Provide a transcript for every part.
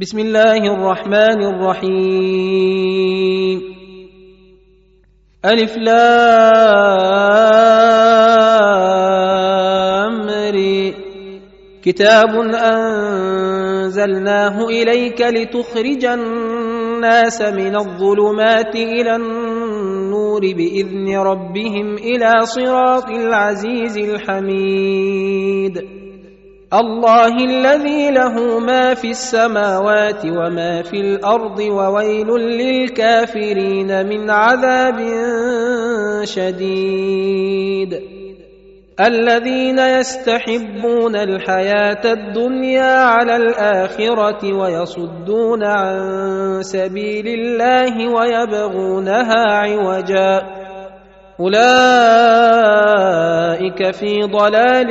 بسم الله الرحمن الرحيم. ألف لامري كتاب أنزلناه إليك لتخرج الناس من الظلمات إلى النور بإذن ربهم إلى صراط العزيز الحميد. الله الذي له ما في السماوات وما في الأرض وويل للكافرين من عذاب شديد. الذين يستحبون الحياة الدنيا على الآخرة ويصدون عن سبيل الله ويبغونها عوجا. أولئك في ضلال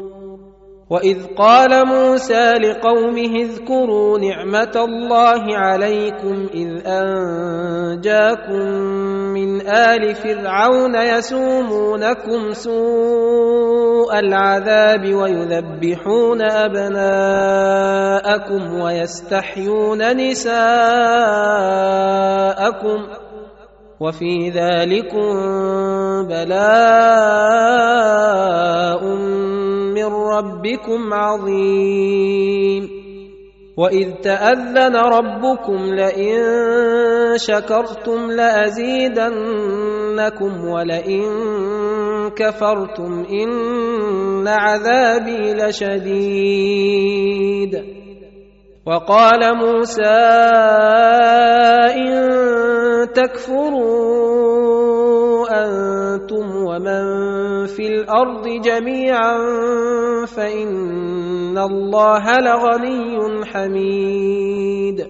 واذ قال موسى لقومه اذكروا نعمه الله عليكم اذ انجاكم من ال فرعون يسومونكم سوء العذاب ويذبحون ابناءكم ويستحيون نساءكم وفي ذلكم بلاء من ربكم عظيم. وإذ تأذن ربكم لئن شكرتم لأزيدنكم ولئن كفرتم إن عذابي لشديد. وقال موسى إن تكفروا أنتم ومن في الأرض جميعا فإن الله لغني حميد.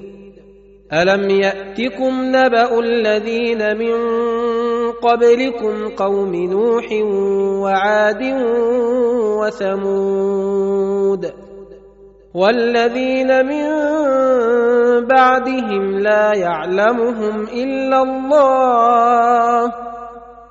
ألم يأتكم نبأ الذين من قبلكم قوم نوح وعاد وثمود؟ والذين من بعدهم لا يعلمهم إلا الله.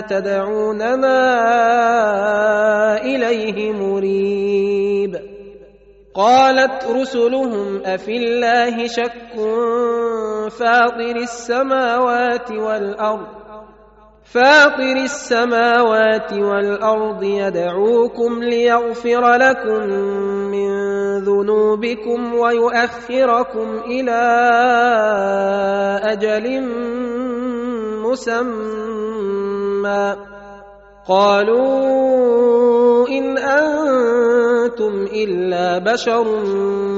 تدعوننا إليه مريب. قالت رسلهم أفي الله شك فاطر السماوات والأرض فاطر السماوات والأرض يدعوكم ليغفر لكم من ذنوبكم ويؤخركم إلى أجل مسمى. قالوا إن أنتم إلا بشر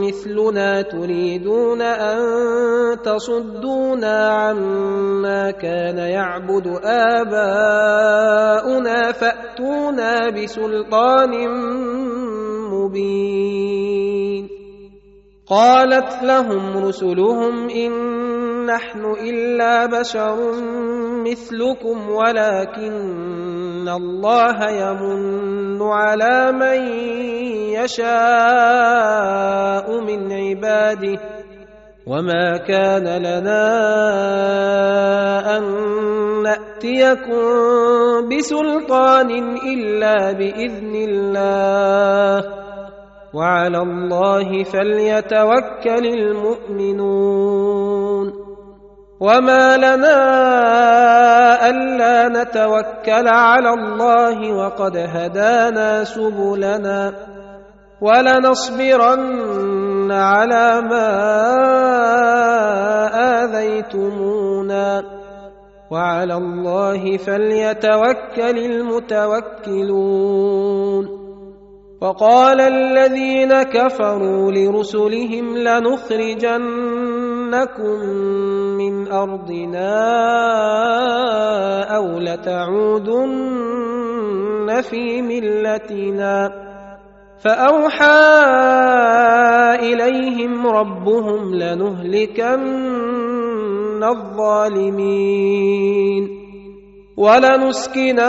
مثلنا تريدون أن تصدونا عما كان يعبد آباؤنا فأتونا بسلطان مبين. قالت لهم رسلهم إن نحن إلا بشر مثلكم ولكن الله يمن على من يشاء من عباده. وما كان لنا أن نأتيكم بسلطان إلا بإذن الله. وعلى الله فليتوكل المؤمنون. وما لنا الا نتوكل على الله وقد هدانا سبلنا ولنصبرن على ما اذيتمونا وعلى الله فليتوكل المتوكلون وقال الذين كفروا لرسلهم لنخرجنكم من ارضنا أو لتعودن في ملتنا فاوحى اليهم ربهم لنهلكن الظالمين ولنسكننكم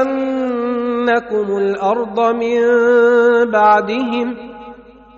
الأرض من بعدهم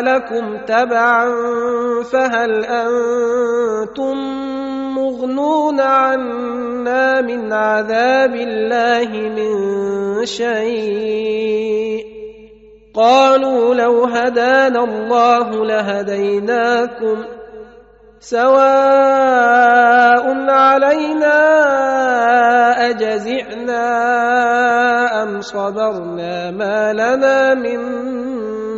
لكم تبعا فهل أنتم مغنون عنا من عذاب الله من شيء قالوا لو هدانا الله لهديناكم سواء علينا اجزعنا ام صبرنا ما لنا من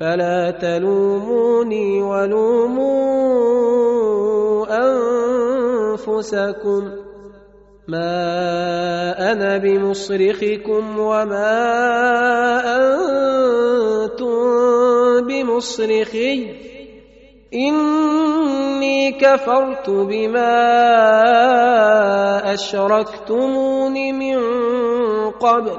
فلا تلوموني ولوموا أنفسكم. ما أنا بمصرخكم وما أنتم بمصرخي. إني كفرت بما أشركتمون من قبل.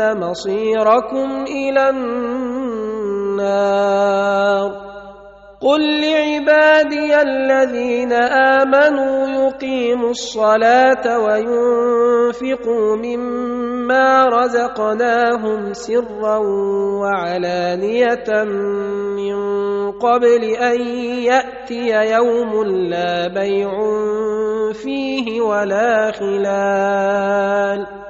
مصيركم إلى النار. قل لعبادي الذين آمنوا يقيموا الصلاة وينفقوا مما رزقناهم سرا وعلانية من قبل أن يأتي يوم لا بيع فيه ولا خلال.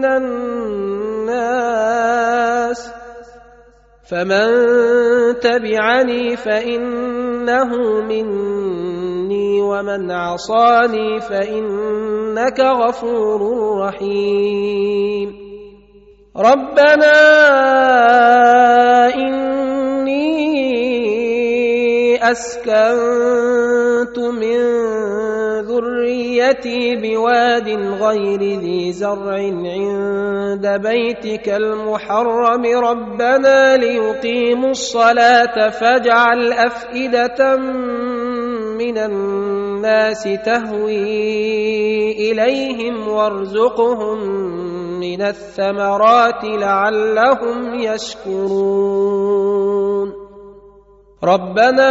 من الناس فمن تبعني فإنه مني ومن عصاني فإنك غفور رحيم ربنا إني أسكنت من ذريتي بواد غير ذي زرع عند بيتك المحرم ربنا ليقيموا الصلاه فاجعل افئده من الناس تهوي اليهم وارزقهم من الثمرات لعلهم يشكرون ربنا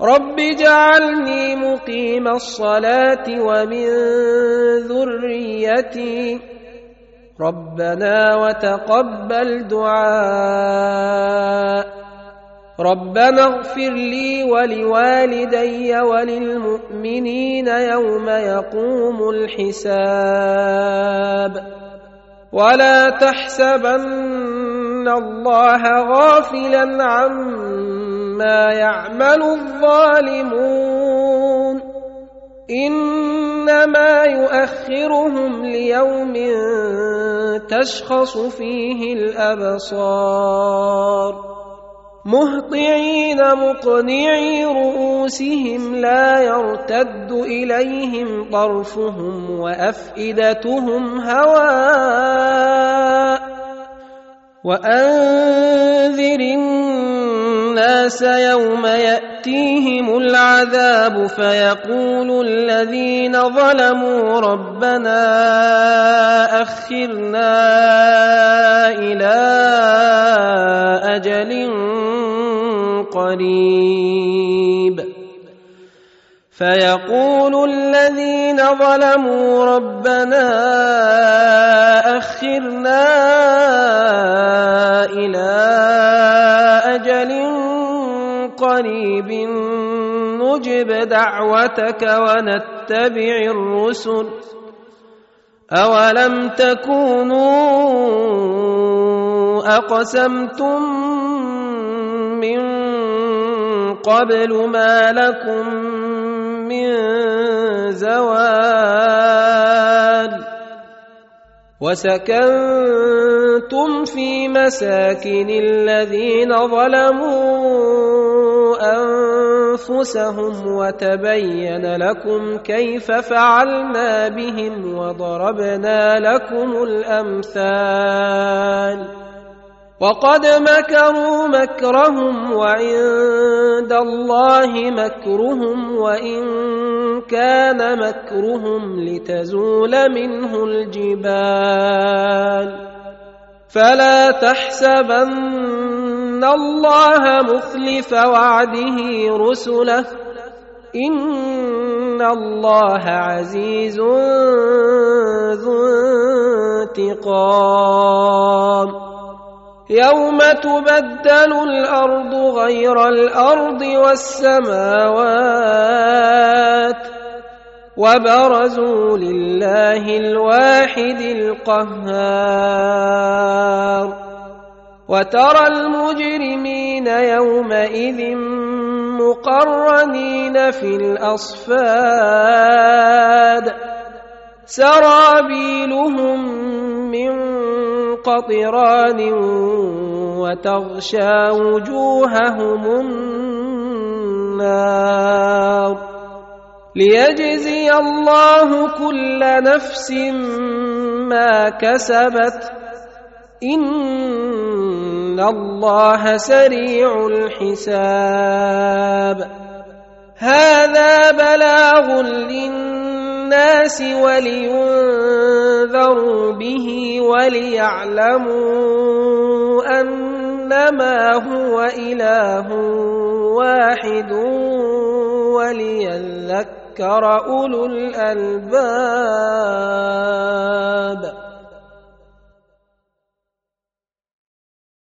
رب اجعلني مقيم الصلاه ومن ذريتي ربنا وتقبل دعاء ربنا اغفر لي ولوالدي وللمؤمنين يوم يقوم الحساب ولا تحسبن الله غافلا عما يعمل الظالمون إنما يؤخرهم ليوم تشخص فيه الأبصار مهطعين مقنعي رؤوسهم لا يرتد إليهم طرفهم وأفئدتهم هواء وأنذر الناس يوم يأتيهم العذاب فيقول الذين ظلموا ربنا أخرنا إلى أجل قريب. فيقول الذين ظلموا ربنا أخرنا إلى أجل قريب نجب دعوتك ونتبع الرسل أولم تكونوا أقسمتم من قبل ما لكم من زوال وسكنتم في مساكن الذين ظلموا أنفسهم وتبين لكم كيف فعلنا بهم وضربنا لكم الأمثال وقد مكروا مكرهم وعند الله مكرهم وإن كان مكرهم لتزول منه الجبال فلا تحسبن الله مخلف وعده رسله ان الله عزيز ذو انتقام يوم تبدل الأرض غير الأرض والسماوات وبرزوا لله الواحد القهار وترى المجرمين يومئذ مقرنين في الأصفاد. سرابيلهم من قطران وتغشى وجوههم النار. ليجزي الله كل نفس ما كسبت ان الله سريع الحساب هذا بلاغ للناس ولينذروا به وليعلموا انما هو اله واحد وليذكر اولو الالباب